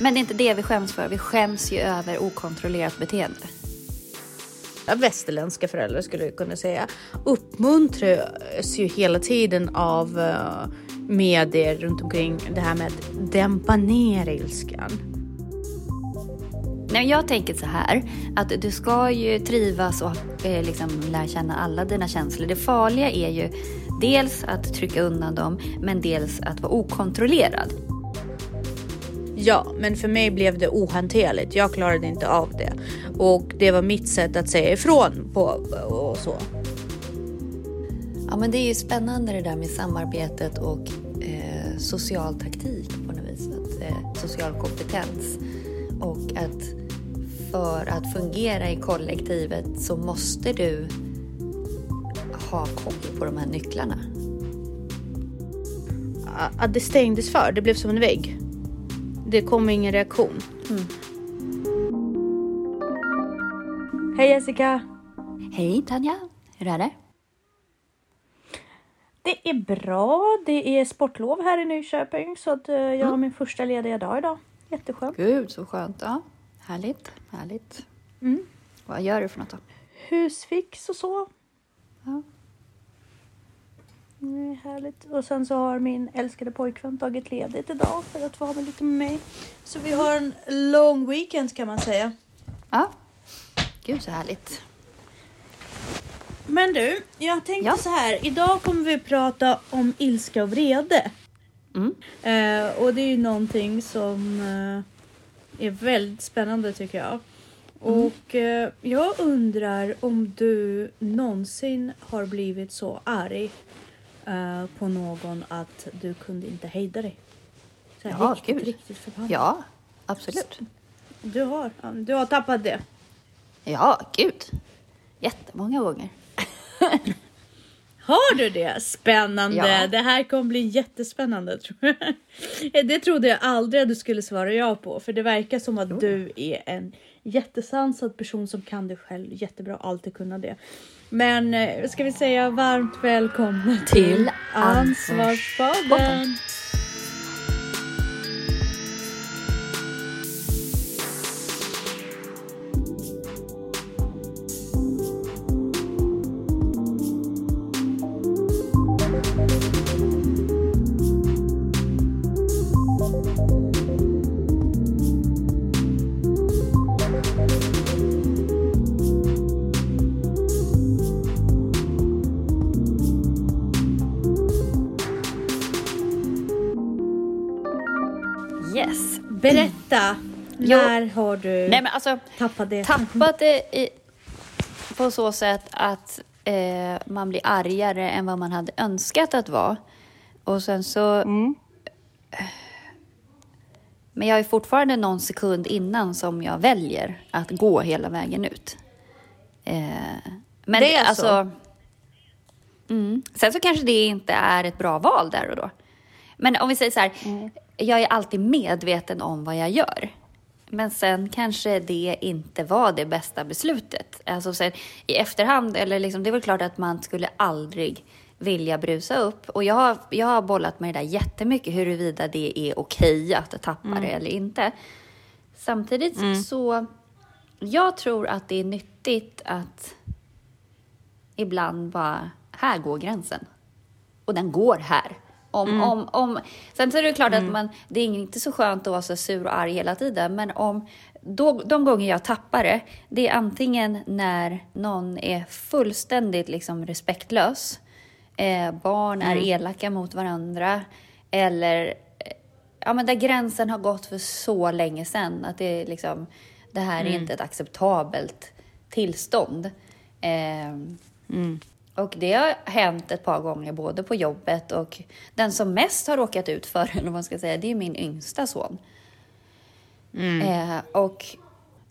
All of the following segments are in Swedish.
Men det är inte det vi skäms för. Vi skäms ju över okontrollerat beteende. Västerländska föräldrar skulle jag kunna säga uppmuntras ju hela tiden av uh, medier runt omkring det här med att dämpa ner ilskan. Nej, jag tänker så här, att du ska ju trivas och eh, liksom lära känna alla dina känslor. Det farliga är ju dels att trycka undan dem, men dels att vara okontrollerad. Ja, men för mig blev det ohanterligt. Jag klarade inte av det och det var mitt sätt att säga ifrån på och så. Ja, men det är ju spännande det där med samarbetet och eh, social taktik på något vis. Att, eh, social kompetens och att för att fungera i kollektivet så måste du ha koll på de här nycklarna. Att det stängdes för, det blev som en vägg. Det kom ingen reaktion. Mm. Hej Jessica! Hej Tanja! Hur är det? Det är bra. Det är sportlov här i Nyköping så att eh, jag mm. har min första lediga dag idag. Jätteskönt. Gud så skönt. Ja. Härligt, härligt. Mm. Vad gör du för något då? Husfix och så. Ja. Är härligt. Och sen så har min älskade pojkvän tagit ledigt idag för att ha med lite med mig. Så vi har en long weekend kan man säga. Ja. Gud så härligt. Men du, jag tänkte ja. så här. Idag kommer vi prata om ilska och vrede. Mm. Eh, och det är ju någonting som eh, är väldigt spännande tycker jag. Mm. Och eh, jag undrar om du någonsin har blivit så arg uh, på någon att du kunde inte hejda dig? Så här, ja, riktigt, gud. riktigt förbannad. Ja, absolut. Du har, du har tappat det? Ja, gud. Jättemånga gånger. Har du det? Spännande! Ja. Det här kommer bli jättespännande tror jag. Det trodde jag aldrig att du skulle svara ja på, för det verkar som att du är en jättesansad person som kan det själv jättebra, alltid kunna det. Men eh, ska vi säga varmt välkomna till Ansvarspodden. När har du Nej, men alltså, tappat det? Tappat det i, på så sätt att eh, man blir argare än vad man hade önskat att vara. Och sen så... Mm. Men jag är fortfarande någon sekund innan som jag väljer att gå hela vägen ut. Eh, men det är alltså... Så. Mm. Sen så kanske det inte är ett bra val där och då. Men om vi säger så här, mm jag är alltid medveten om vad jag gör. Men sen kanske det inte var det bästa beslutet. Alltså sen, i efterhand, eller liksom, det är väl klart att man skulle aldrig vilja brusa upp. Och jag har, jag har bollat med det där jättemycket, huruvida det är okej att tappa mm. det eller inte. Samtidigt mm. så, jag tror att det är nyttigt att ibland bara, här går gränsen. Och den går här. Om, mm. om, om, sen så är det klart mm. att man, det är inte så skönt att vara så sur och arg hela tiden, men om då, de gånger jag tappar det, det är antingen när någon är fullständigt liksom respektlös, eh, barn är mm. elaka mot varandra, eller eh, ja, men där gränsen har gått för så länge sedan att det, liksom, det här är mm. inte ett acceptabelt tillstånd. Eh, mm. Och det har hänt ett par gånger, både på jobbet och den som mest har råkat ut för eller man ska säga, det är min yngsta son. Mm. Eh, och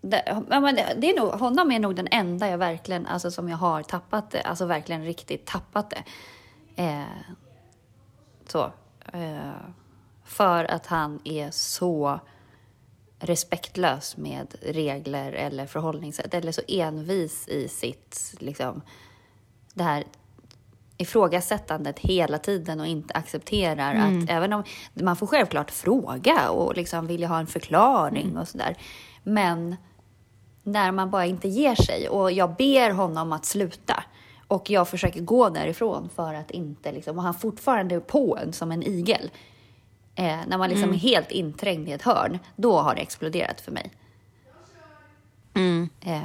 det, det, är nog, honom är nog den enda jag verkligen, alltså som jag har tappat det, alltså verkligen riktigt tappat det. Eh, så. Eh, för att han är så respektlös med regler eller förhållningssätt, eller så envis i sitt liksom, det här ifrågasättandet hela tiden och inte accepterar mm. att även om man får självklart fråga och liksom vilja ha en förklaring mm. och sådär. Men när man bara inte ger sig och jag ber honom att sluta och jag försöker gå därifrån för att inte liksom, och han fortfarande är på en som en igel. Eh, när man liksom mm. är helt inträngd i ett hörn, då har det exploderat för mig. Mm. Eh,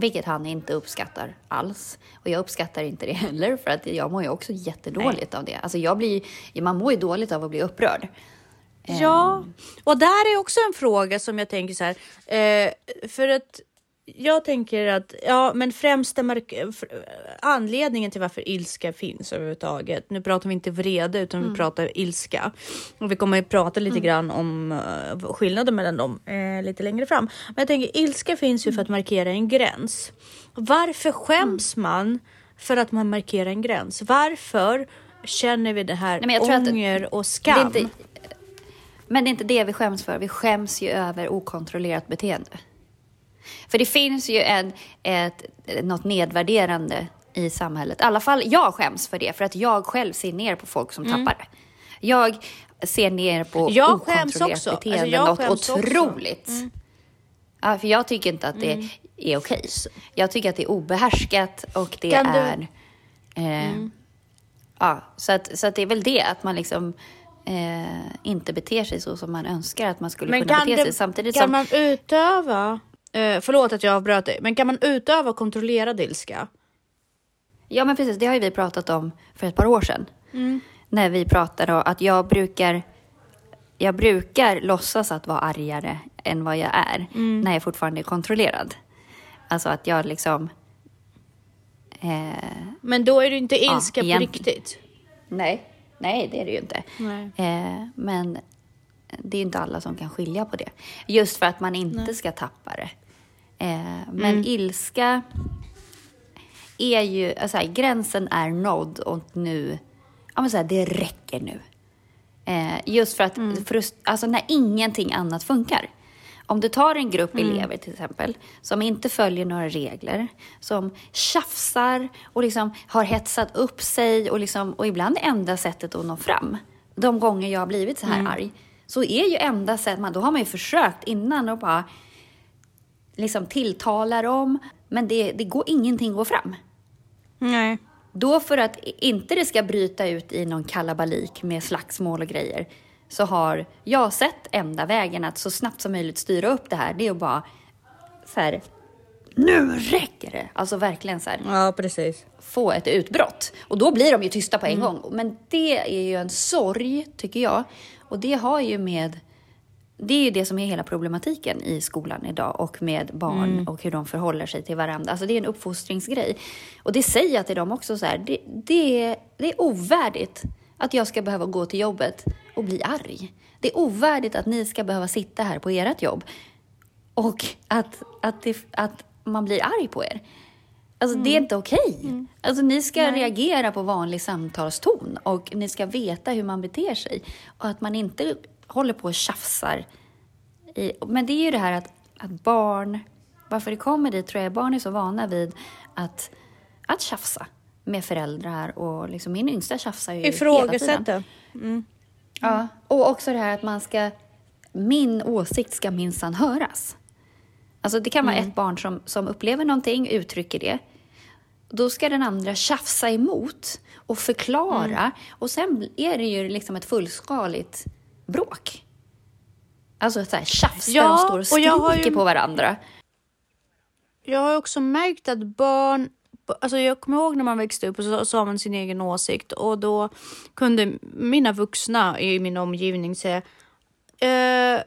vilket han inte uppskattar alls. Och jag uppskattar inte det heller, för att jag mår ju också jättedåligt Nej. av det. Alltså jag blir, man mår ju dåligt av att bli upprörd. Ja, ehm. och där är också en fråga som jag tänker så här, eh, för att jag tänker att, ja men främsta anledningen till varför ilska finns överhuvudtaget. Nu pratar vi inte vrede utan mm. vi pratar ilska. Och vi kommer att prata lite mm. grann om uh, skillnaden mellan dem uh, lite längre fram. Men jag tänker ilska finns ju för att markera en gräns. Varför skäms mm. man för att man markerar en gräns? Varför känner vi det här Nej, ånger att, och skam? Det inte, men det är inte det vi skäms för. Vi skäms ju över okontrollerat beteende. För det finns ju en, ett, något nedvärderande i samhället. I alla fall jag skäms för det, för att jag själv ser ner på folk som mm. tappar. Jag ser ner på jag okontrollerat beteende, alltså, något otroligt. Mm. Ja, för jag tycker inte att det mm. är okej. Jag tycker att det är obehärskat och det kan är... Du... Eh, mm. Ja, så att, så att det är väl det, att man liksom eh, inte beter sig så som man önskar att man skulle Men kunna bete det, sig. Samtidigt kan som... man utöva Eh, förlåt att jag avbröt dig, men kan man utöva kontrollerad ilska? Ja, men precis. Det har ju vi pratat om för ett par år sedan. Mm. När vi pratade om att jag brukar, jag brukar låtsas att vara argare än vad jag är mm. när jag fortfarande är kontrollerad. Alltså att jag liksom... Eh, men då är du inte ilska ja, på riktigt? Nej, nej det är det ju inte. Eh, men det är inte alla som kan skilja på det. Just för att man inte nej. ska tappa det. Eh, men mm. ilska är ju, alltså här, gränsen är nådd och nu, ja men så här, det räcker nu. Eh, just för att, mm. frust, alltså när ingenting annat funkar. Om du tar en grupp mm. elever till exempel, som inte följer några regler, som tjafsar och liksom har hetsat upp sig och, liksom, och ibland enda sättet att nå fram, de gånger jag har blivit så här mm. arg, så är ju enda sättet, då har man ju försökt innan och bara liksom tilltalar dem, men det, det går ingenting går fram. Nej. Då för att inte det ska bryta ut i någon kalabalik med slagsmål och grejer så har jag sett enda vägen att så snabbt som möjligt styra upp det här. Det är att bara så här, nu räcker det! Alltså verkligen så här. Ja, precis. Få ett utbrott. Och då blir de ju tysta på en mm. gång. Men det är ju en sorg, tycker jag. Och det har ju med det är ju det som är hela problematiken i skolan idag och med barn mm. och hur de förhåller sig till varandra. Alltså det är en uppfostringsgrej. Och det säger jag till dem också så här, det, det, det är ovärdigt att jag ska behöva gå till jobbet och bli arg. Det är ovärdigt att ni ska behöva sitta här på ert jobb och att, att, det, att man blir arg på er. Alltså mm. det är mm. inte okej. Okay. Mm. Alltså ni ska Nej. reagera på vanlig samtalston och ni ska veta hur man beter sig. Och att man inte håller på och tjafsar. I, men det är ju det här att, att barn, varför det kommer dit tror jag barn är så vana vid att, att tjafsa med föräldrar och liksom min yngsta tjafsar ju hela tiden. Mm. Ja, och också det här att man ska, min åsikt ska minsann höras. Alltså det kan vara mm. ett barn som, som upplever någonting, uttrycker det. Då ska den andra tjafsa emot och förklara mm. och sen är det ju liksom ett fullskaligt bråk. Alltså så här tjafs ja, där de står och skriker ju, på varandra. Jag har också märkt att barn Alltså jag kommer ihåg när man växte upp och så sa man sin egen åsikt och då kunde mina vuxna i min omgivning säga eh,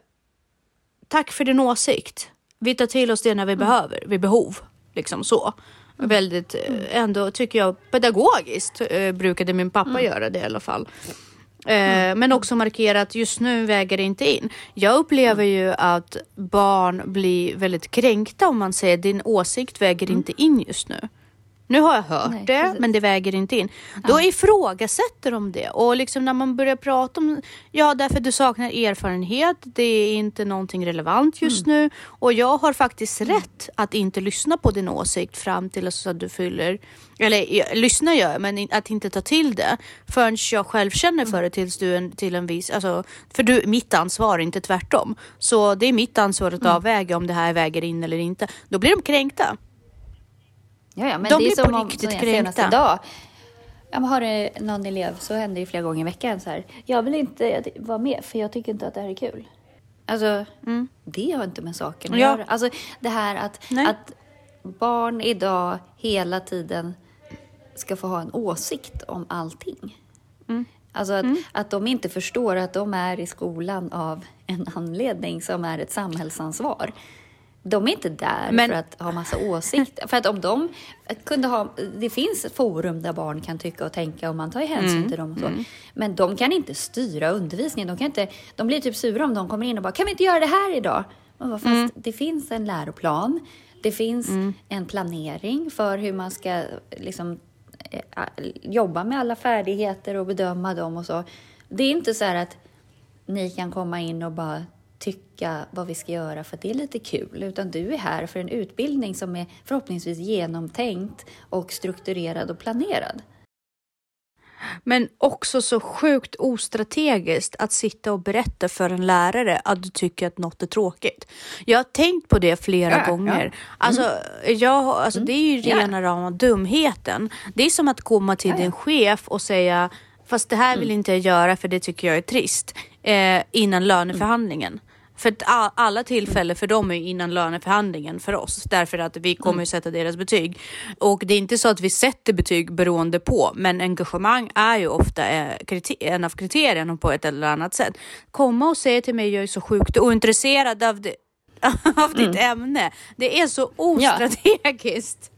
Tack för din åsikt. Vi tar till oss det när vi mm. behöver, vid behov. Liksom så. Mm. Väldigt, mm. ändå tycker jag pedagogiskt eh, brukade min pappa mm. göra det i alla fall. Mm. Men också markera att just nu väger det inte in. Jag upplever ju att barn blir väldigt kränkta om man säger din åsikt väger mm. inte in just nu. Nu har jag hört Nej, det, precis. men det väger inte in. Då ja. ifrågasätter de det. Och liksom när man börjar prata om, ja därför du saknar erfarenhet, det är inte någonting relevant just mm. nu. Och jag har faktiskt mm. rätt att inte lyssna på din åsikt fram till att du fyller, eller lyssna gör jag, men att inte ta till det förrän jag själv känner för det tills du en, till en viss, alltså, för du, mitt ansvar, inte tvärtom. Så det är mitt ansvar att mm. avväga om det här väger in eller inte. Då blir de kränkta. Ja, ja, men de det är som på riktigt om, kränkta. Idag. Jag har det någon elev så händer det flera gånger i veckan så här. Jag vill inte vara med för jag tycker inte att det här är kul. Alltså, mm. det har inte med saken att ja. göra. Alltså, det här att, att barn idag hela tiden ska få ha en åsikt om allting. Mm. Alltså att, mm. att de inte förstår att de är i skolan av en anledning som är ett samhällsansvar. De är inte där men... för att ha massa åsikter. för att om de kunde ha... Det finns ett forum där barn kan tycka och tänka och man tar hänsyn mm. till dem och så. Mm. Men de kan inte styra undervisningen. De, kan inte, de blir typ sura om de kommer in och bara, kan vi inte göra det här idag? Fast mm. det finns en läroplan. Det finns mm. en planering för hur man ska liksom, eh, jobba med alla färdigheter och bedöma dem och så. Det är inte så här att ni kan komma in och bara tycka vad vi ska göra för att det är lite kul, utan du är här för en utbildning som är förhoppningsvis genomtänkt och strukturerad och planerad. Men också så sjukt ostrategiskt att sitta och berätta för en lärare att du tycker att något är tråkigt. Jag har tänkt på det flera ja, gånger. Ja. Alltså, mm. jag, alltså mm. det är ju rena ja. rama dumheten. Det är som att komma till ja, din chef och säga fast det här vill mm. inte jag göra för det tycker jag är trist eh, innan löneförhandlingen. För att alla tillfällen för dem är innan löneförhandlingen för oss, därför att vi kommer mm. sätta deras betyg. Och det är inte så att vi sätter betyg beroende på, men engagemang är ju ofta eh, en av kriterierna på ett eller annat sätt. Komma och säga till mig, jag är så sjukt ointresserad av, det, av ditt mm. ämne. Det är så ostrategiskt. Ja.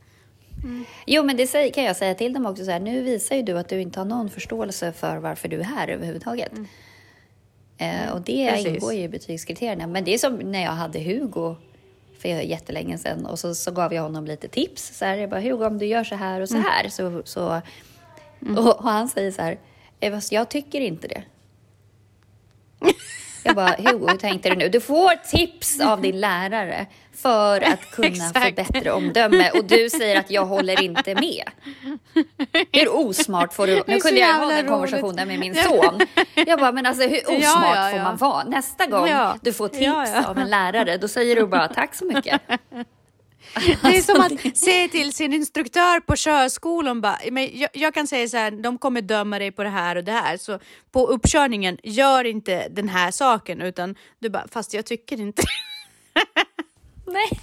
Mm. Jo, men det kan jag säga till dem också. Så här, nu visar ju du att du inte har någon förståelse för varför du är här överhuvudtaget. Mm. Eh, och det Precis. ingår ju i betygskriterierna. Men det är som när jag hade Hugo för jättelänge sedan och så, så gav jag honom lite tips. Så här, jag bara, Hugo om du gör så här och så mm. här mm. så... så mm. och, och, han säger så här, jag tycker inte det. Jag bara, Hugo, hur tänkte du nu? Du får tips av din lärare för att kunna få bättre omdöme och du säger att jag håller inte med. Hur osmart får du... Nu kunde jag ha den konversationen med min son. Jag bara, men alltså hur osmart ja, ja, ja. får man vara? Nästa gång du får tips av en lärare, då säger du bara tack så mycket. Det är som att säga till sin instruktör på körskolan, bara, men jag, jag, kan säga så här, de kommer döma dig på det här och det här, så på uppkörningen, gör inte den här saken, utan du bara, fast jag tycker inte Nej.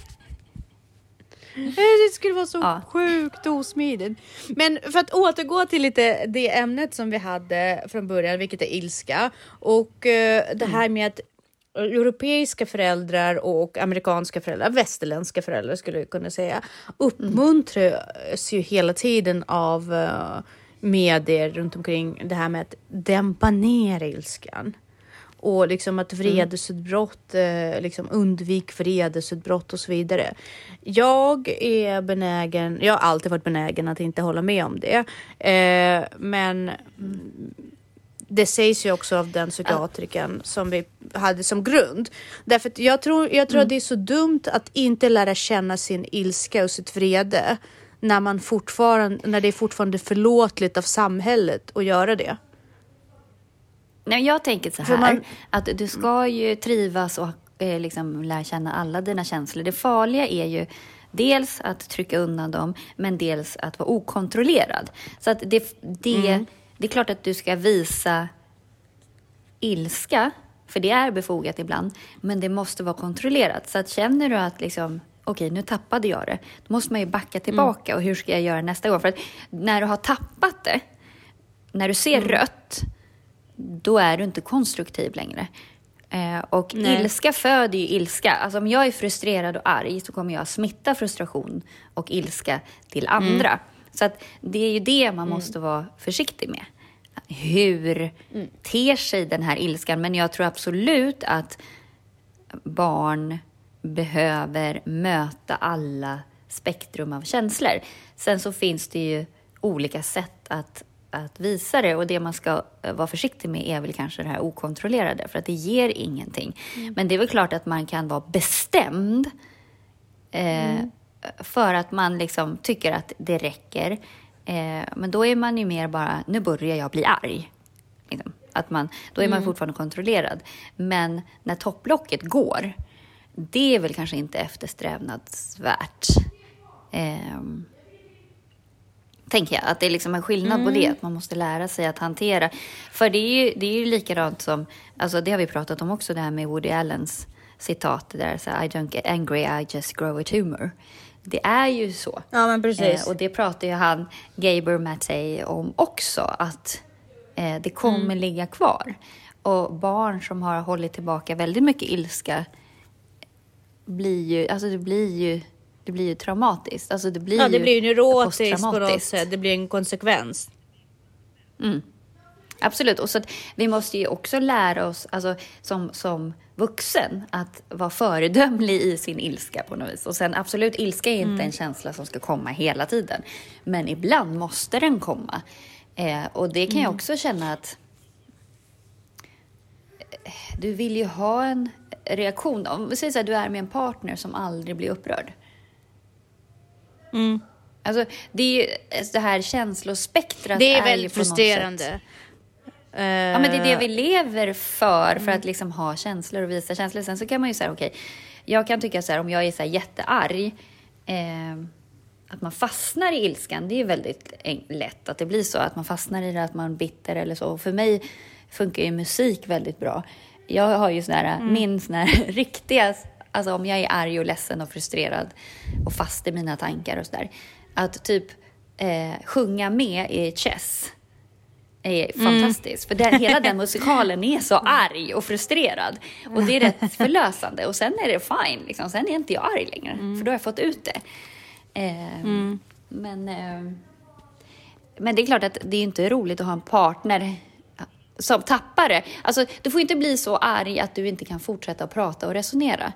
Det skulle vara så ja. sjukt osmidigt. Men för att återgå till lite det ämnet som vi hade från början, vilket är ilska och uh, det här med att europeiska föräldrar och amerikanska föräldrar, västerländska föräldrar skulle jag kunna säga, uppmuntras ju hela tiden av uh, medier runt omkring det här med att dämpa ner ilskan. Och liksom att vredesutbrott, mm. liksom undvik vredesutbrott och så vidare. Jag är benägen, jag har alltid varit benägen att inte hålla med om det. Eh, men det sägs ju också av den psykiatriken som vi hade som grund. Därför att jag tror, jag tror mm. att det är så dumt att inte lära känna sin ilska och sitt vrede när, man fortfarande, när det är fortfarande förlåtligt av samhället att göra det. Nej, jag tänker så här, man... att du ska ju trivas och eh, liksom lära känna alla dina känslor. Det farliga är ju dels att trycka undan dem, men dels att vara okontrollerad. Så att det, det, mm. Det är klart att du ska visa ilska, för det är befogat ibland, men det måste vara kontrollerat. Så att känner du att liksom, okej, nu tappade jag det, då måste man ju backa tillbaka. Mm. Och hur ska jag göra nästa gång? För att när du har tappat det, när du ser mm. rött, då är du inte konstruktiv längre. Eh, och Nej. ilska föder ju ilska. Alltså om jag är frustrerad och arg så kommer jag smitta frustration och ilska till andra. Mm. Så att det är ju det man mm. måste vara försiktig med. Hur mm. ter sig den här ilskan? Men jag tror absolut att barn behöver möta alla spektrum av känslor. Sen så finns det ju olika sätt att, att visa det och det man ska eh, vara försiktig med är väl kanske det här okontrollerade för att det ger ingenting. Mm. Men det är väl klart att man kan vara bestämd eh, mm. För att man liksom tycker att det räcker. Eh, men då är man ju mer bara, nu börjar jag bli arg. Liksom. Att man, då är man mm. fortfarande kontrollerad. Men när topplocket går, det är väl kanske inte eftersträvnansvärt. Eh, tänker jag, att det är liksom en skillnad mm. på det, mm. att man måste lära sig att hantera. För det är ju, det är ju likadant som, alltså det har vi pratat om också, det här med Woody Allens citat där, så I don't get angry, I just grow a tumor. Det är ju så. Ja, men precis. Eh, och det pratar ju han, Gaber Mattei, om också, att eh, det kommer mm. ligga kvar. Och barn som har hållit tillbaka väldigt mycket ilska blir ju, alltså det blir ju, det blir ju traumatiskt. Alltså det blir ja, det blir ju neurotiskt på något sätt. Det blir en konsekvens. Mm. Absolut. Och så att vi måste ju också lära oss, alltså som, som vuxen, att vara föredömlig i sin ilska på något vis. Och sen absolut, ilska är inte mm. en känsla som ska komma hela tiden. Men ibland måste den komma. Eh, och det kan mm. jag också känna att eh, du vill ju ha en reaktion. Om vi säger så här, du är med en partner som aldrig blir upprörd. Mm. Alltså, det är ju det här känslospektrat. Det är, är väldigt frustrerande. Uh, ja, men det är det vi lever för, för att liksom ha känslor och visa känslor. Sen så kan man ju säga, okej, okay, jag kan tycka så här, om jag är så här jättearg, eh, att man fastnar i ilskan, det är ju väldigt lätt att det blir så, att man fastnar i det, att man bitter eller så. Och för mig funkar ju musik väldigt bra. Jag har ju sån här, mm. min sån här riktiga, alltså om jag är arg och ledsen och frustrerad och fast i mina tankar och sådär, att typ eh, sjunga med i Chess är mm. fantastiskt. För den, hela den musikalen är så arg och frustrerad. Och det är rätt förlösande. Och sen är det fine, liksom. sen är inte jag arg längre. Mm. För då har jag fått ut det. Eh, mm. men, eh, men det är klart att det är inte roligt att ha en partner som tappar det. Alltså, du får inte bli så arg att du inte kan fortsätta att prata och resonera.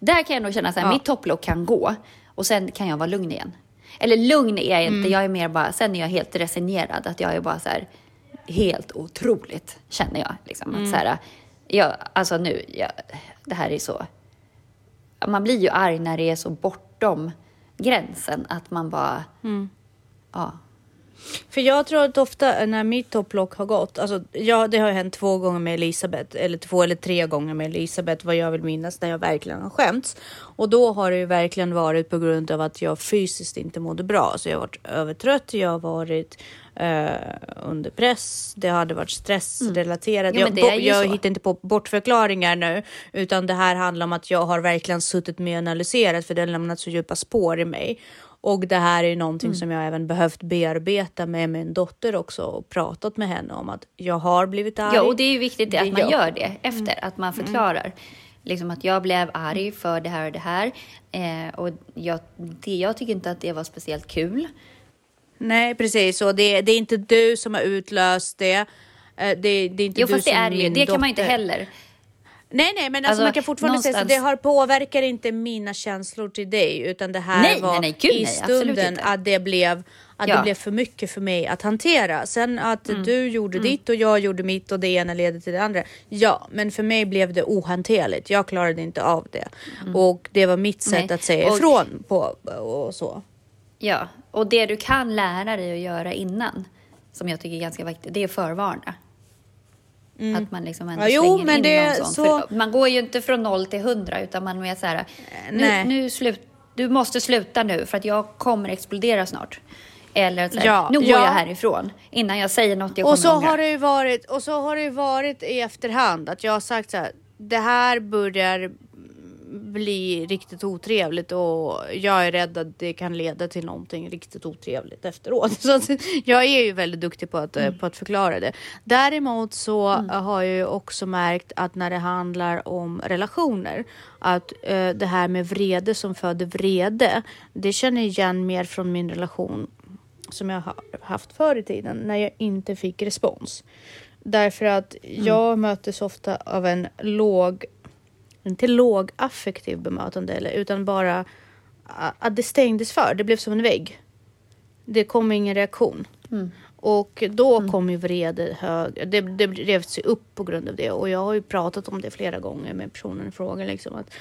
Där kan jag nog känna att ja. mitt topplock kan gå och sen kan jag vara lugn igen. Eller lugn är jag inte, mm. jag är mer bara, sen är jag helt resignerad. Att jag är bara så här, helt otroligt, känner jag. Liksom. Mm. Att så här, jag, alltså nu, jag, det här är så... Man blir ju arg när det är så bortom gränsen att man bara... Mm. Ja. För jag tror att ofta när mitt topplock har gått, alltså ja, det har hänt två gånger med Elisabeth eller två eller tre gånger med Elisabeth vad jag vill minnas när jag verkligen har skämts. Och då har det ju verkligen varit på grund av att jag fysiskt inte mådde bra. Så jag har varit övertrött, jag har varit eh, under press, det hade varit stressrelaterat. Mm. Ja, jag, jag hittar inte på bortförklaringar nu, utan det här handlar om att jag har verkligen suttit med och analyserat för det har lämnat så djupa spår i mig. Och det här är ju någonting mm. som jag även behövt bearbeta med min dotter också och pratat med henne om att jag har blivit arg. Ja, och det är ju viktigt att man gör det efter, mm. att man förklarar. Mm. Liksom att jag blev arg för det här och det här. Eh, och jag, det, jag tycker inte att det var speciellt kul. Nej, precis. Och det, det är inte du som har utlöst det. Eh, det, det är inte jo, du fast det är ju. Det kan man inte heller. Nej, nej, men alltså, alltså man kan fortfarande någonstans... säga så det har påverkar inte mina känslor till dig, utan det här nej, var nej, nej, Gud, i stunden att det blev att ja. det blev för mycket för mig att hantera. Sen att mm. du gjorde mm. ditt och jag gjorde mitt och det ena leder till det andra. Ja, men för mig blev det ohanterligt. Jag klarade inte av det mm. och det var mitt sätt nej. att säga och... ifrån på och så. Ja, och det du kan lära dig att göra innan som jag tycker är ganska viktigt, det är förvarna. Mm. Att man liksom ändå ja, jo, men in det, någon. Så... man går ju inte från noll till hundra utan man är så här, nu, nu slut, du måste sluta nu för att jag kommer explodera snart. Eller här, ja, nu går ja. jag härifrån innan jag säger något jag och så ångra. har det ju varit Och så har det ju varit i efterhand att jag har sagt så här, det här börjar bli riktigt otrevligt och jag är rädd att det kan leda till någonting riktigt otrevligt efteråt. Så jag är ju väldigt duktig på att, mm. på att förklara det. Däremot så mm. har jag ju också märkt att när det handlar om relationer att uh, det här med vrede som föder vrede, det känner jag igen mer från min relation som jag har haft förr i tiden när jag inte fick respons. Därför att mm. jag möttes ofta av en låg inte låg affektiv bemötande eller, utan bara att det stängdes för. Det blev som en vägg. Det kom ingen reaktion. Mm. Och då mm. kom ju vrede hög. Det, det revs sig upp på grund av det. Och jag har ju pratat om det flera gånger med personen i fråga. Liksom, att,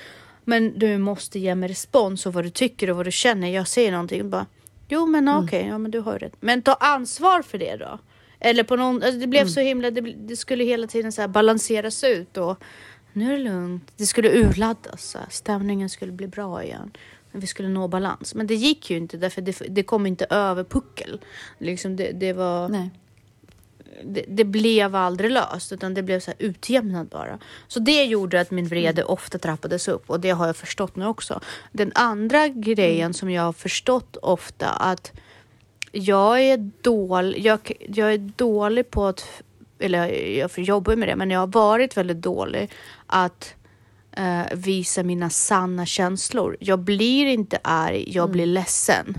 men du måste ge mig respons och vad du tycker och vad du känner. Jag säger någonting bara. Jo men mm. okej, okay, ja men du har rätt. Men ta ansvar för det då. Eller på någon, alltså det blev mm. så himla, det, det, skulle hela tiden så balanseras ut och nu är det lugnt. Det skulle urladdas, stämningen skulle bli bra igen vi skulle nå balans. Men det gick ju inte därför det, det kom inte över puckel. Liksom det, det var... Nej. Det, det, blev aldrig löst utan det blev så här utjämnat bara. Så det gjorde att min vrede ofta trappades upp och det har jag förstått nu också. Den andra grejen som jag har förstått ofta att jag är dålig, jag, jag är dålig på att, eller jag jobbar med det, men jag har varit väldigt dålig att uh, visa mina sanna känslor. Jag blir inte arg, jag mm. blir ledsen.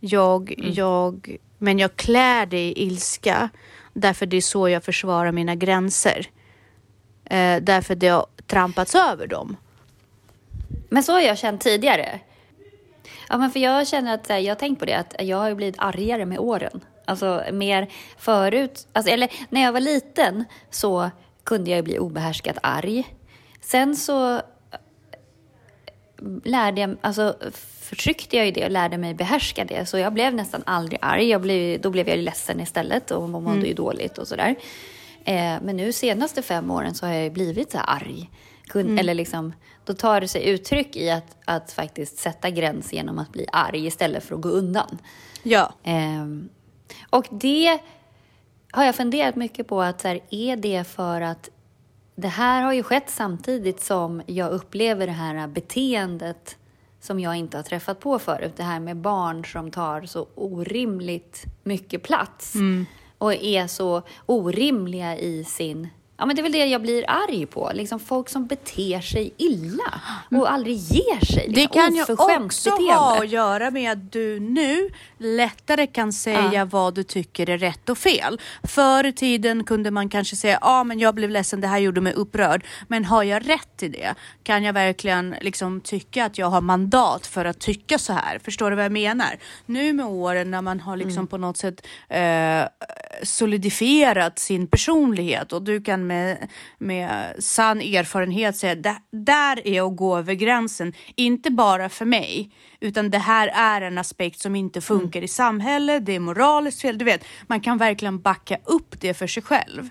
Jag, mm. jag, men jag klär det i ilska därför det är så jag försvarar mina gränser. Uh, därför det har trampats över dem. Men så har jag känt tidigare. Ja, men för jag känner att jag har tänkt på det, att jag har blivit argare med åren. Alltså mer förut, alltså, eller när jag var liten så kunde jag bli obehärskat arg. Sen så eh, lärde jag, alltså förtryckte jag ju det och lärde mig behärska det. Så jag blev nästan aldrig arg. Jag blev, då blev jag ledsen istället och mådde mm. ju dåligt och sådär. Eh, men nu senaste fem åren så har jag blivit så arg. Kun, mm. Eller liksom, då tar det sig uttryck i att, att faktiskt sätta gräns genom att bli arg istället för att gå undan. Ja. Eh, och det har jag funderat mycket på. att så här, Är det för att det här har ju skett samtidigt som jag upplever det här beteendet som jag inte har träffat på förut. Det här med barn som tar så orimligt mycket plats mm. och är så orimliga i sin Ja, men det är väl det jag blir arg på. Liksom folk som beter sig illa och aldrig ger sig. Liksom. Det kan ju också beteende. ha att göra med att du nu lättare kan säga ja. vad du tycker är rätt och fel. Förr i tiden kunde man kanske säga, ja ah, men jag blev ledsen, det här gjorde mig upprörd. Men har jag rätt i det? Kan jag verkligen liksom tycka att jag har mandat för att tycka så här? Förstår du vad jag menar? Nu med åren när man har liksom mm. på något sätt eh, solidifierat sin personlighet och du kan med, med sann erfarenhet säga det där är att gå över gränsen. Inte bara för mig, utan det här är en aspekt som inte funkar mm. i samhället. Det är moraliskt fel. Du vet, man kan verkligen backa upp det för sig själv.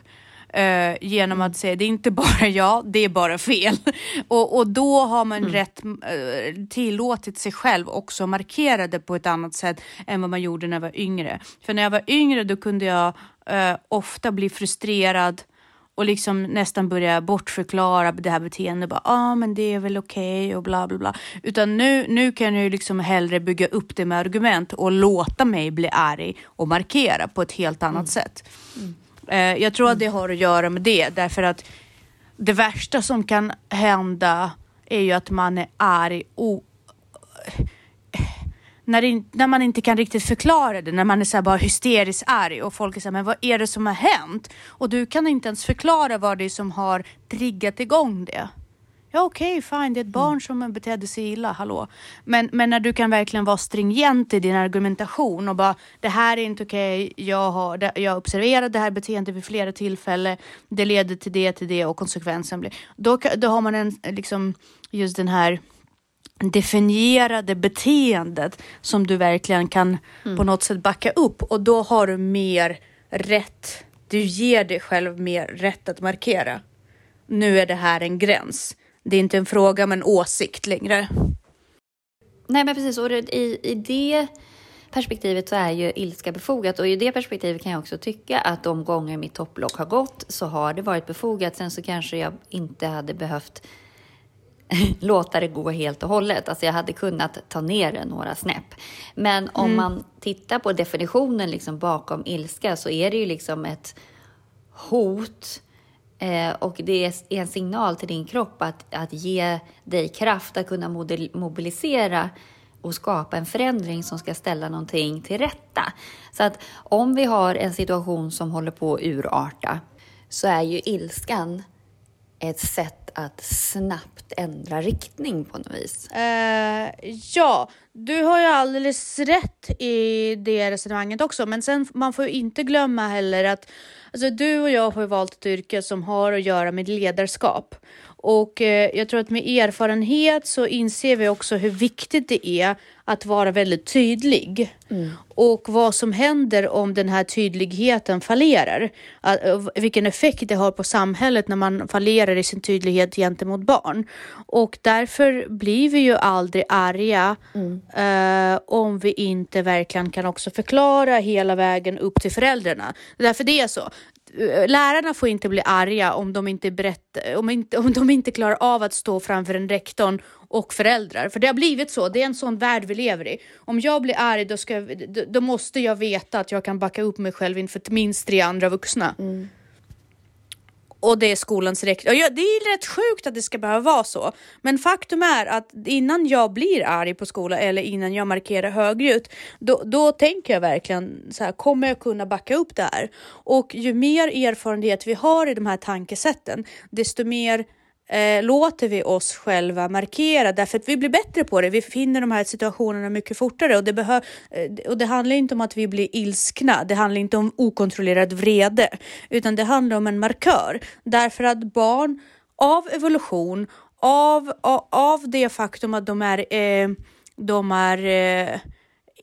Uh, genom att säga det är inte bara jag, det är bara fel. och, och då har man mm. rätt uh, tillåtit sig själv också markera det på ett annat sätt än vad man gjorde när jag var yngre. För när jag var yngre då kunde jag uh, ofta bli frustrerad och liksom nästan börja bortförklara det här beteendet. Ja, ah, men det är väl okej okay och bla bla bla. Utan nu, nu kan jag ju liksom hellre bygga upp det med argument och låta mig bli arg och markera på ett helt annat mm. sätt. Mm. Eh, jag tror att det har att göra med det därför att det värsta som kan hända är ju att man är arg och när, det, när man inte kan riktigt förklara det, när man är så bara hysteriskt arg och folk är så här, men vad är det som har hänt? Och du kan inte ens förklara vad det är som har triggat igång det. Ja okej, okay, fine, det är ett barn mm. som betedde sig illa, hallå. Men, men när du kan verkligen vara stringent i din argumentation och bara, det här är inte okej, okay, jag har jag observerat det här beteendet vid flera tillfällen, det leder till det, till det och konsekvensen blir... Då, då har man en, liksom, just den här definierade beteendet som du verkligen kan mm. på något sätt backa upp och då har du mer rätt. Du ger dig själv mer rätt att markera. Nu är det här en gräns. Det är inte en fråga men en åsikt längre. Nej men precis, och i, i det perspektivet så är ju ilska befogat och i det perspektivet kan jag också tycka att de gånger mitt topplock har gått så har det varit befogat. Sen så kanske jag inte hade behövt låta det gå helt och hållet. Alltså jag hade kunnat ta ner det några snäpp. Men om mm. man tittar på definitionen liksom bakom ilska så är det ju liksom ett hot eh, och det är en signal till din kropp att, att ge dig kraft att kunna mobilisera och skapa en förändring som ska ställa någonting till rätta. Så att om vi har en situation som håller på att urarta så är ju ilskan ett sätt att snabbt ändra riktning på något vis. Uh, ja, du har ju alldeles rätt i det resonemanget också, men sen man får ju inte glömma heller att alltså, du och jag har valt ett yrke som har att göra med ledarskap och eh, jag tror att med erfarenhet så inser vi också hur viktigt det är att vara väldigt tydlig. Mm. Och vad som händer om den här tydligheten fallerar. Eh, vilken effekt det har på samhället när man fallerar i sin tydlighet gentemot barn. Och därför blir vi ju aldrig arga mm. eh, om vi inte verkligen kan också förklara hela vägen upp till föräldrarna. Därför det är så lärarna får inte bli arga om de inte, berätt, om, inte, om de inte klarar av att stå framför en rektorn och föräldrar. För det har blivit så, det är en sån värld vi lever i. Om jag blir arg då, ska, då, då måste jag veta att jag kan backa upp mig själv inför minst tre andra vuxna. Mm och det är skolans rektor. Ja, det är rätt sjukt att det ska behöva vara så. Men faktum är att innan jag blir arg på skolan eller innan jag markerar högljutt, då, då tänker jag verkligen så här, kommer jag kunna backa upp det här? Och ju mer erfarenhet vi har i de här tankesätten, desto mer eh, låter vi oss själva markera därför att vi blir bättre på det. Vi finner de här situationerna mycket fortare och det, behö- eh, och det handlar inte om att vi blir ilskna. Det handlar inte om okontrollerad vrede, utan det handlar om en markör därför att barn av evolution, av, av, av det faktum att de är, eh, de är eh,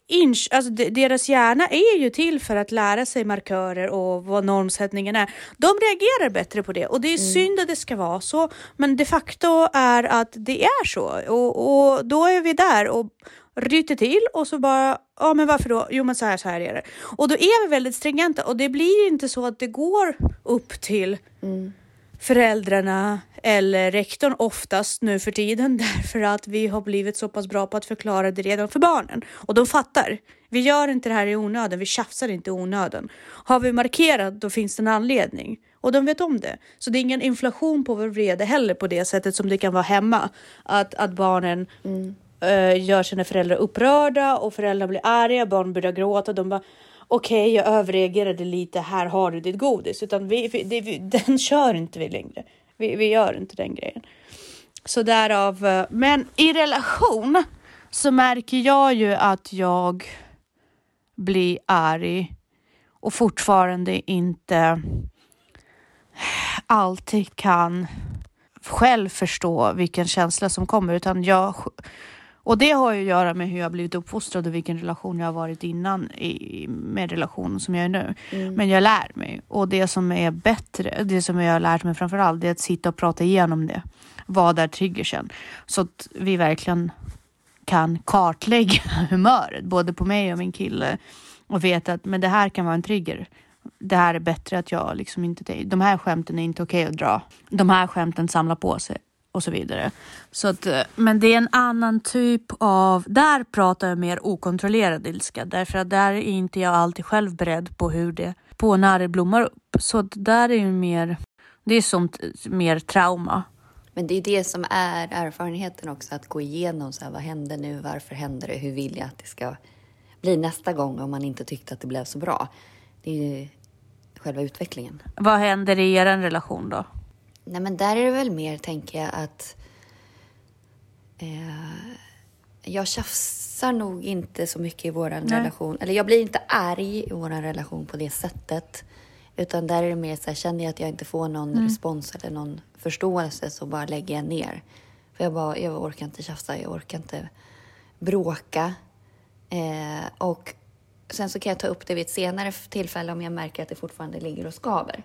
inch, alltså deras hjärna är ju till för att lära sig markörer och vad normsättningen är. De reagerar bättre på det och det är mm. synd att det ska vara så, men de facto är att det är så och, och då är vi där och ryter till och så bara, ja men varför då? Jo men så här, så här är det. Och då är vi väldigt stringenta och det blir inte så att det går upp till mm föräldrarna eller rektorn oftast nu för tiden därför att vi har blivit så pass bra på att förklara det redan för barnen och de fattar. Vi gör inte det här i onödan, vi tjafsar inte i onödan. Har vi markerat då finns det en anledning och de vet om det. Så det är ingen inflation på vår vrede heller på det sättet som det kan vara hemma. Att, att barnen mm. uh, gör sina föräldrar upprörda och föräldrar blir arga, barn börjar gråta. De bara okej, okay, jag överreagerade lite, här har du ditt godis. Utan vi, vi, vi, den kör inte vi längre. Vi, vi gör inte den grejen. Så därav, eh, men i relation så märker jag ju att jag blir arg och fortfarande inte alltid kan själv förstå vilken känsla som kommer utan jag och det har ju att göra med hur jag blivit uppfostrad och vilken relation jag har varit innan i, med relationen som jag är nu. Mm. Men jag lär mig och det som är bättre, det som jag har lärt mig framför allt, det är att sitta och prata igenom det. Vad är triggersen? Så att vi verkligen kan kartlägga humöret, både på mig och min kille och veta att men det här kan vara en trigger. Det här är bättre att jag liksom inte... De här skämten är inte okej okay att dra. De här skämten samlar på sig och så vidare. Så att, eh, men det är en annan typ av, där pratar jag mer okontrollerad ilska därför att där är inte jag alltid själv beredd på hur det, på när det blommar upp. Så att där är ju mer, det är sånt mer trauma. Men det är det som är erfarenheten också, att gå igenom så här, vad händer nu, varför händer det, hur vill jag att det ska bli nästa gång om man inte tyckte att det blev så bra. Det är ju själva utvecklingen. Vad händer i er relation då? Nej, men där är det väl mer, tänker jag, att eh, jag tjafsar nog inte så mycket i vår relation. Eller jag blir inte arg i vår relation på det sättet. Utan där är det mer så här, känner jag att jag inte får någon mm. respons eller någon förståelse så bara lägger jag ner. För jag bara, jag orkar inte tjafsa, jag orkar inte bråka. Eh, och sen så kan jag ta upp det vid ett senare tillfälle om jag märker att det fortfarande ligger och skaver.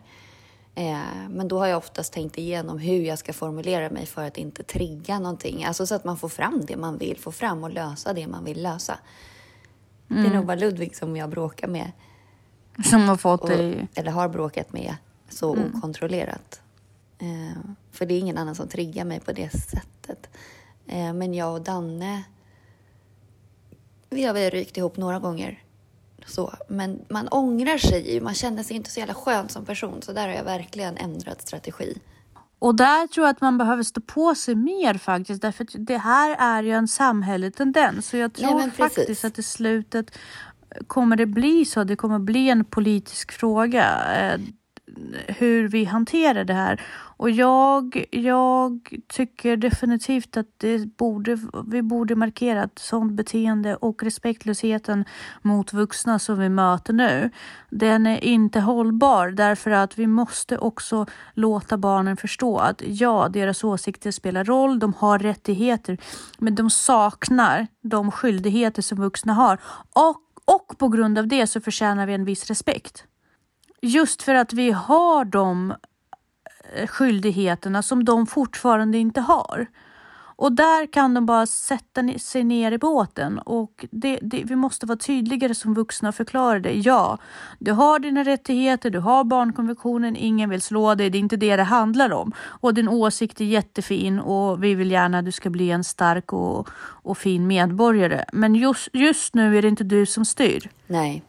Eh, men då har jag oftast tänkt igenom hur jag ska formulera mig för att inte trigga någonting. Alltså så att man får fram det man vill få fram och lösa det man vill lösa. Mm. Det är mm. nog bara Ludvig som jag bråkar med. Som har fått dig... Eller har bråkat med så mm. okontrollerat. Eh, för det är ingen annan som triggar mig på det sättet. Eh, men jag och Danne, vi har väl rykt ihop några gånger så. Men man ångrar sig man känner sig inte så jävla skön som person. Så där har jag verkligen ändrat strategi. Och där tror jag att man behöver stå på sig mer faktiskt. Därför att det här är ju en samhällelig tendens. Så jag tror Nej, faktiskt att i slutet kommer det bli så. Det kommer bli en politisk fråga. Hur vi hanterar det här. Och jag, jag tycker definitivt att det borde, vi borde markera att sånt beteende och respektlösheten mot vuxna som vi möter nu, den är inte hållbar därför att vi måste också låta barnen förstå att ja, deras åsikter spelar roll, de har rättigheter, men de saknar de skyldigheter som vuxna har. Och, och på grund av det så förtjänar vi en viss respekt. Just för att vi har de eh, skyldigheterna som de fortfarande inte har. Och där kan de bara sätta sig ner i båten och det, det, vi måste vara tydligare som vuxna och förklara det. Ja, du har dina rättigheter, du har barnkonventionen, ingen vill slå dig, det är inte det det handlar om. Och din åsikt är jättefin och vi vill gärna att du ska bli en stark och, och fin medborgare. Men just, just nu är det inte du som styr. Nej.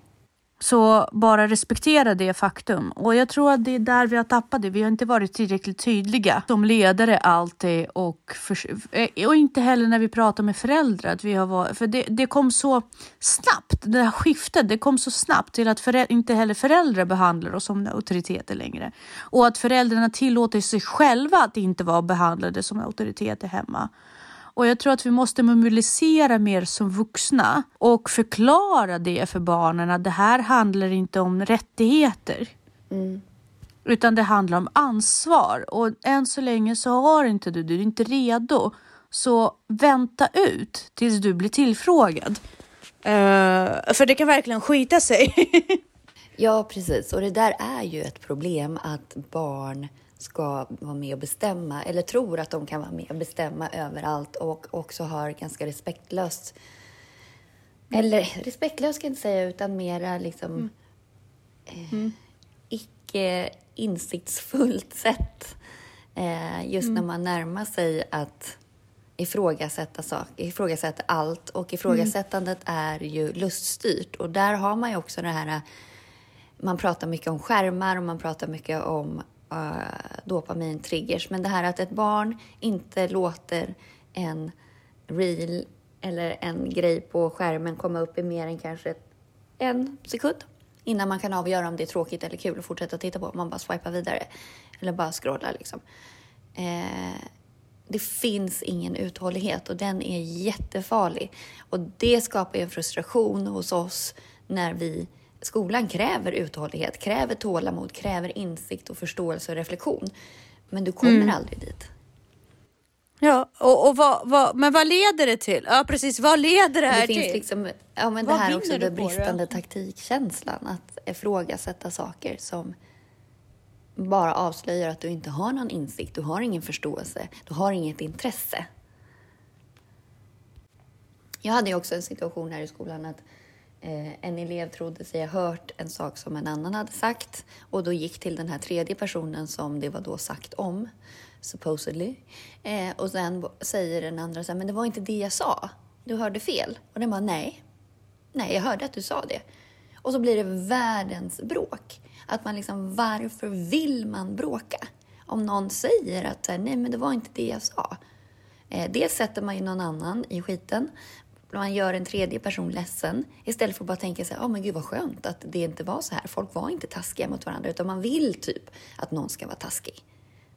Så bara respektera det faktum. Och jag tror att det är där vi har tappat det. Vi har inte varit tillräckligt tydliga som ledare alltid och, för, eh, och inte heller när vi pratar med föräldrar. Att vi har varit, för det, det kom så snabbt, det här skiftet, det kom så snabbt till att föräldrar, inte heller föräldrar behandlar oss som auktoriteter längre. Och att föräldrarna tillåter sig själva att inte vara behandlade som auktoriteter hemma. Och jag tror att vi måste mobilisera mer som vuxna och förklara det för barnen att det här handlar inte om rättigheter. Mm. Utan det handlar om ansvar och än så länge så har inte du, du är inte redo. Så vänta ut tills du blir tillfrågad. Uh, för det kan verkligen skita sig. ja, precis. Och det där är ju ett problem att barn ska vara med och bestämma eller tror att de kan vara med och bestämma överallt och också har ganska respektlöst eller respektlöst ska jag inte säga utan mera liksom mm. Eh, mm. icke insiktsfullt sätt eh, just mm. när man närmar sig att ifrågasätta saker, ifrågasätta allt och ifrågasättandet mm. är ju luststyrt och där har man ju också det här man pratar mycket om skärmar och man pratar mycket om Eh, uh, dopamintriggers. Men det här att ett barn inte låter en reel eller en grej på skärmen komma upp i mer än kanske en sekund innan man kan avgöra om det är tråkigt eller kul och fortsätta titta på. Man bara swipar vidare eller bara scrollar liksom. Eh, det finns ingen uthållighet och den är jättefarlig. Och det skapar en frustration hos oss när vi skolan kräver uthållighet, kräver tålamod, kräver insikt och förståelse och reflektion. Men du kommer mm. aldrig dit. Ja, och, och vad, vad, men vad leder det till? Ja, precis. Vad leder det här det till? Liksom, ja, men vad det här också, den bristande taktikkänslan. Att ifrågasätta saker som bara avslöjar att du inte har någon insikt, du har ingen förståelse, du har inget intresse. Jag hade ju också en situation här i skolan att Eh, en elev trodde sig ha hört en sak som en annan hade sagt och då gick till den här tredje personen som det var då sagt om, supposedly. Eh, och sen säger den andra så här, men det var inte det jag sa. Du hörde fel. Och den bara, nej. Nej, jag hörde att du sa det. Och så blir det världens bråk. Att man liksom, varför vill man bråka? Om någon säger att nej, men det var inte det jag sa. Eh, dels sätter man ju någon annan i skiten man gör en tredje person ledsen istället för att bara tänka sig, ja oh, men gud vad skönt att det inte var så här. Folk var inte taskiga mot varandra utan man vill typ att någon ska vara taskig.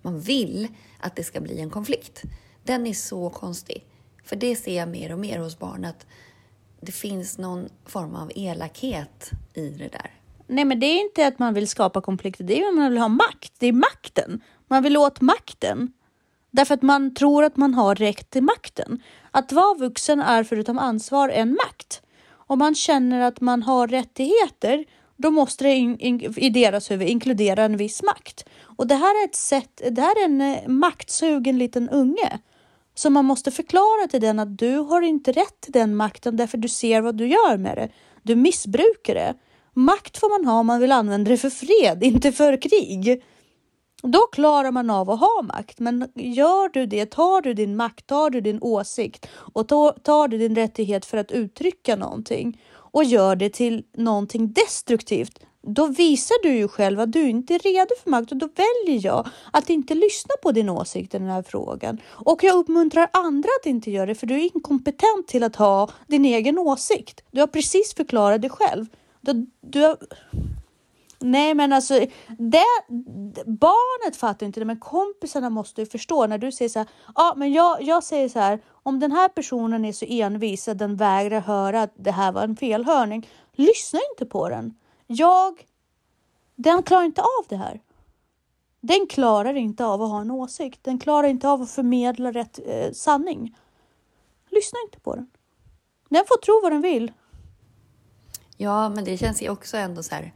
Man vill att det ska bli en konflikt. Den är så konstig. För det ser jag mer och mer hos barn att det finns någon form av elakhet i det där. Nej, men det är inte att man vill skapa konflikter, det är att man vill ha makt. Det är makten. Man vill åt makten. Därför att man tror att man har rätt till makten. Att vara vuxen är förutom ansvar en makt. Om man känner att man har rättigheter, då måste det in, in, i deras huvud inkludera en viss makt. Och det här är ett sätt, det här är en eh, maktsugen liten unge. Så man måste förklara till den att du har inte rätt till den makten därför du ser vad du gör med det. Du missbrukar det. Makt får man ha om man vill använda det för fred, inte för krig. Då klarar man av att ha makt. Men gör du det, tar du din makt, tar du din åsikt och tar du din rättighet för att uttrycka någonting och gör det till någonting destruktivt, då visar du ju själv att du inte är redo för makt och då väljer jag att inte lyssna på din åsikt i den här frågan. Och jag uppmuntrar andra att inte göra det för du är inkompetent till att ha din egen åsikt. Du har precis förklarat det själv. Du, du har Nej, men alltså det, barnet fattar inte det, men kompisarna måste ju förstå när du säger så här. Ja, men jag, jag säger så här. Om den här personen är så envis att den vägrar höra att det här var en felhörning, lyssna inte på den. Jag, den klarar inte av det här. Den klarar inte av att ha en åsikt. Den klarar inte av att förmedla rätt eh, sanning. Lyssna inte på den. Den får tro vad den vill. Ja, men det känns ju också ändå så här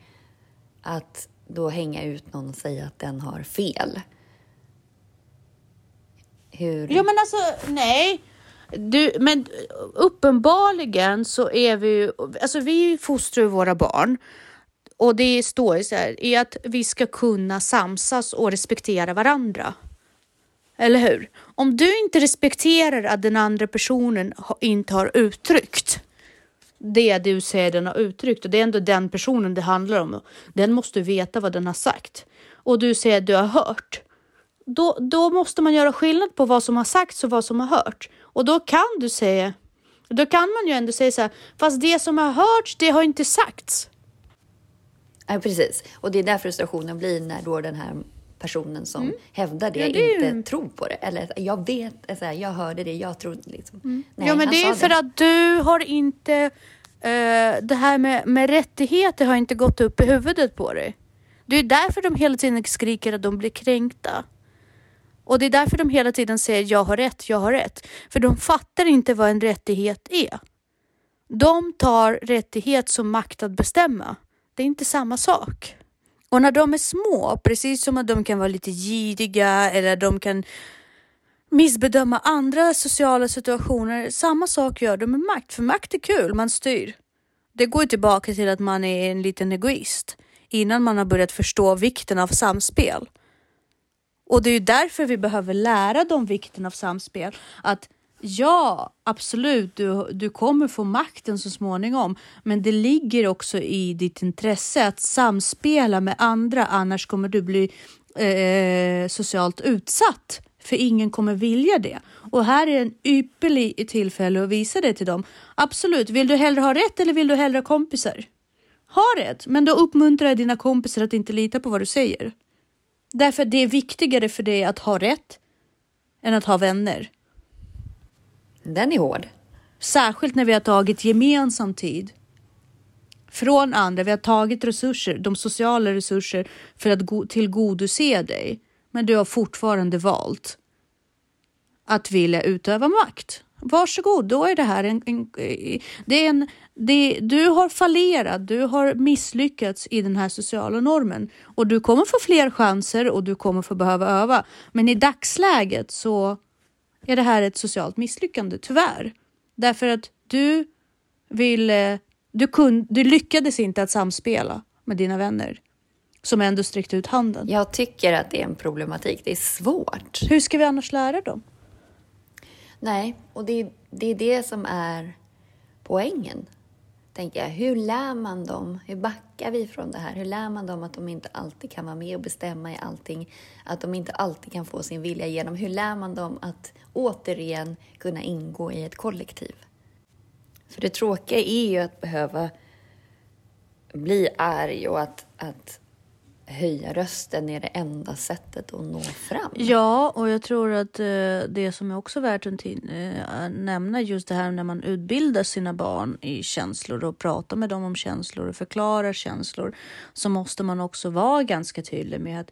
att då hänga ut någon och säga att den har fel. Hur? Ja, men alltså nej. Du, men uppenbarligen så är vi ju, alltså vi fostrar våra barn och det står så här, i att vi ska kunna samsas och respektera varandra. Eller hur? Om du inte respekterar att den andra personen inte har uttryckt det du säger den har uttryckt och det är ändå den personen det handlar om. Den måste veta vad den har sagt och du säger att du har hört. Då, då måste man göra skillnad på vad som har sagts och vad som har hört och då kan du säga. Då kan man ju ändå säga så här, fast det som har hörts, det har inte sagts. Ja, precis. Och det är där frustrationen blir när då den här personen som mm. hävdar det, ja, det inte ju... tror på det. Eller jag vet, alltså, jag hörde det, jag tror liksom. Mm. Nej, ja, men det är för det. att du har inte, uh, det här med, med rättigheter har inte gått upp i huvudet på dig. Det är därför de hela tiden skriker att de blir kränkta. Och det är därför de hela tiden säger jag har rätt, jag har rätt. För de fattar inte vad en rättighet är. De tar rättighet som makt att bestämma. Det är inte samma sak. Och när de är små, precis som att de kan vara lite giriga eller de kan missbedöma andra sociala situationer, samma sak gör de med makt. För makt är kul, man styr. Det går tillbaka till att man är en liten egoist innan man har börjat förstå vikten av samspel. Och det är ju därför vi behöver lära dem vikten av samspel. Att Ja, absolut. Du, du kommer få makten så småningom, men det ligger också i ditt intresse att samspela med andra, annars kommer du bli eh, socialt utsatt. För ingen kommer vilja det. Och här är en ypperlig tillfälle att visa det till dem. Absolut, vill du hellre ha rätt eller vill du hellre ha kompisar? Ha rätt, men då uppmuntrar jag dina kompisar att inte lita på vad du säger. Därför det är viktigare för dig att ha rätt än att ha vänner. Den är hård. Särskilt när vi har tagit gemensam tid från andra. Vi har tagit resurser, de sociala resurser för att tillgodose dig. Men du har fortfarande valt att vilja utöva makt. Varsågod, då är det här en, en det är en det, du har fallerat, du har misslyckats i den här sociala normen och du kommer få fler chanser och du kommer få behöva öva. Men i dagsläget så är det här ett socialt misslyckande, tyvärr. Därför att du ville, du, kun, du lyckades inte att samspela med dina vänner som ändå sträckte ut handen. Jag tycker att det är en problematik. Det är svårt. Hur ska vi annars lära dem? Nej, och det, det är det som är poängen tänker jag, hur lär man dem? Hur backar vi från det här? Hur lär man dem att de inte alltid kan vara med och bestämma i allting? Att de inte alltid kan få sin vilja igenom? Hur lär man dem att återigen kunna ingå i ett kollektiv? För det tråkiga är ju att behöva bli arg och att, att höja rösten är det enda sättet att nå fram. Ja, och jag tror att eh, det som är också värt eh, att nämna just det här när man utbildar sina barn i känslor och pratar med dem om känslor och förklarar känslor så måste man också vara ganska tydlig med att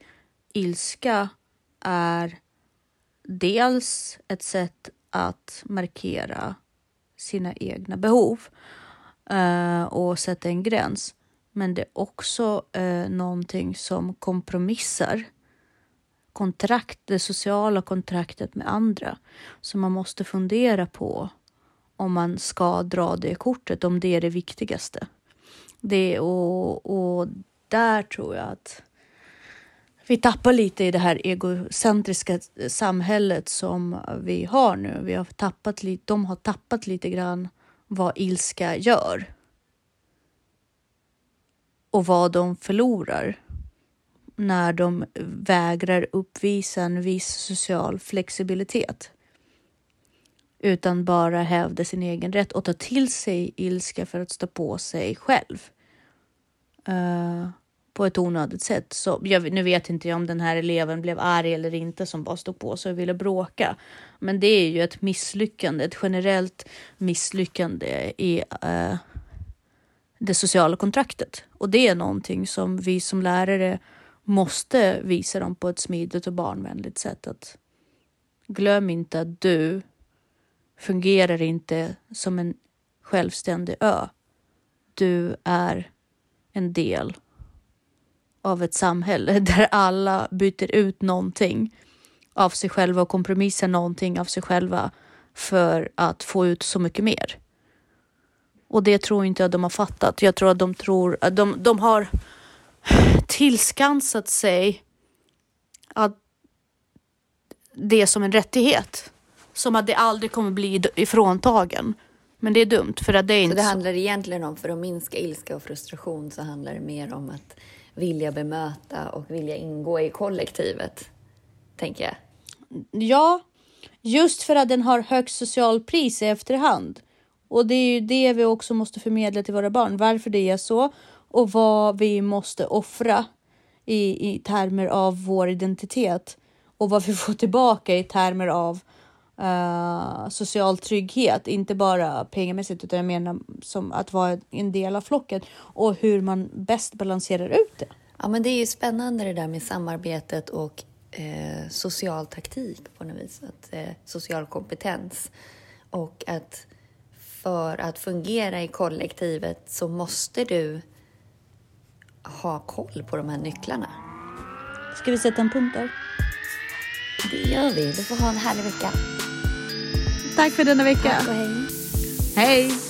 ilska är dels ett sätt att markera sina egna behov eh, och sätta en gräns. Men det är också eh, någonting som kompromissar kontrakt, det sociala kontraktet med andra. Så man måste fundera på om man ska dra det kortet, om det är det viktigaste. Det, och, och där tror jag att vi tappar lite i det här egocentriska eh, samhället som vi har nu. Vi har tappat lite, de har tappat lite grann vad ilska gör och vad de förlorar när de vägrar uppvisa en viss social flexibilitet utan bara hävda sin egen rätt och ta till sig ilska för att stå på sig själv. Uh, på ett onödigt sätt. Så jag, nu vet inte jag om den här eleven blev arg eller inte som bara stod på sig och ville bråka. Men det är ju ett misslyckande, ett generellt misslyckande i uh, det sociala kontraktet. Och det är någonting som vi som lärare måste visa dem på ett smidigt och barnvänligt sätt. Att glöm inte att du fungerar inte som en självständig ö. Du är en del av ett samhälle där alla byter ut någonting av sig själva och kompromissar någonting av sig själva för att få ut så mycket mer. Och det tror inte jag de har fattat. Jag tror att de tror att de, de har tillskansat sig att det är som en rättighet. Som att det aldrig kommer bli ifråntagen. Men det är dumt för att det är inte så. det handlar egentligen om, för att minska ilska och frustration så handlar det mer om att vilja bemöta och vilja ingå i kollektivet, tänker jag. Ja, just för att den har högst social pris i efterhand. Och det är ju det vi också måste förmedla till våra barn, varför det är så och vad vi måste offra i, i termer av vår identitet och vad vi får tillbaka i termer av uh, social trygghet, inte bara pengamässigt utan jag menar som att vara en del av flocken och hur man bäst balanserar ut det. Ja, men det är ju spännande det där med samarbetet och eh, social taktik på något vis, att, eh, social kompetens och att för att fungera i kollektivet så måste du ha koll på de här nycklarna. Ska vi sätta en punkt där? Det gör vi. Du får ha en härlig vecka. Tack för denna vecka. Tack och hej. Hej.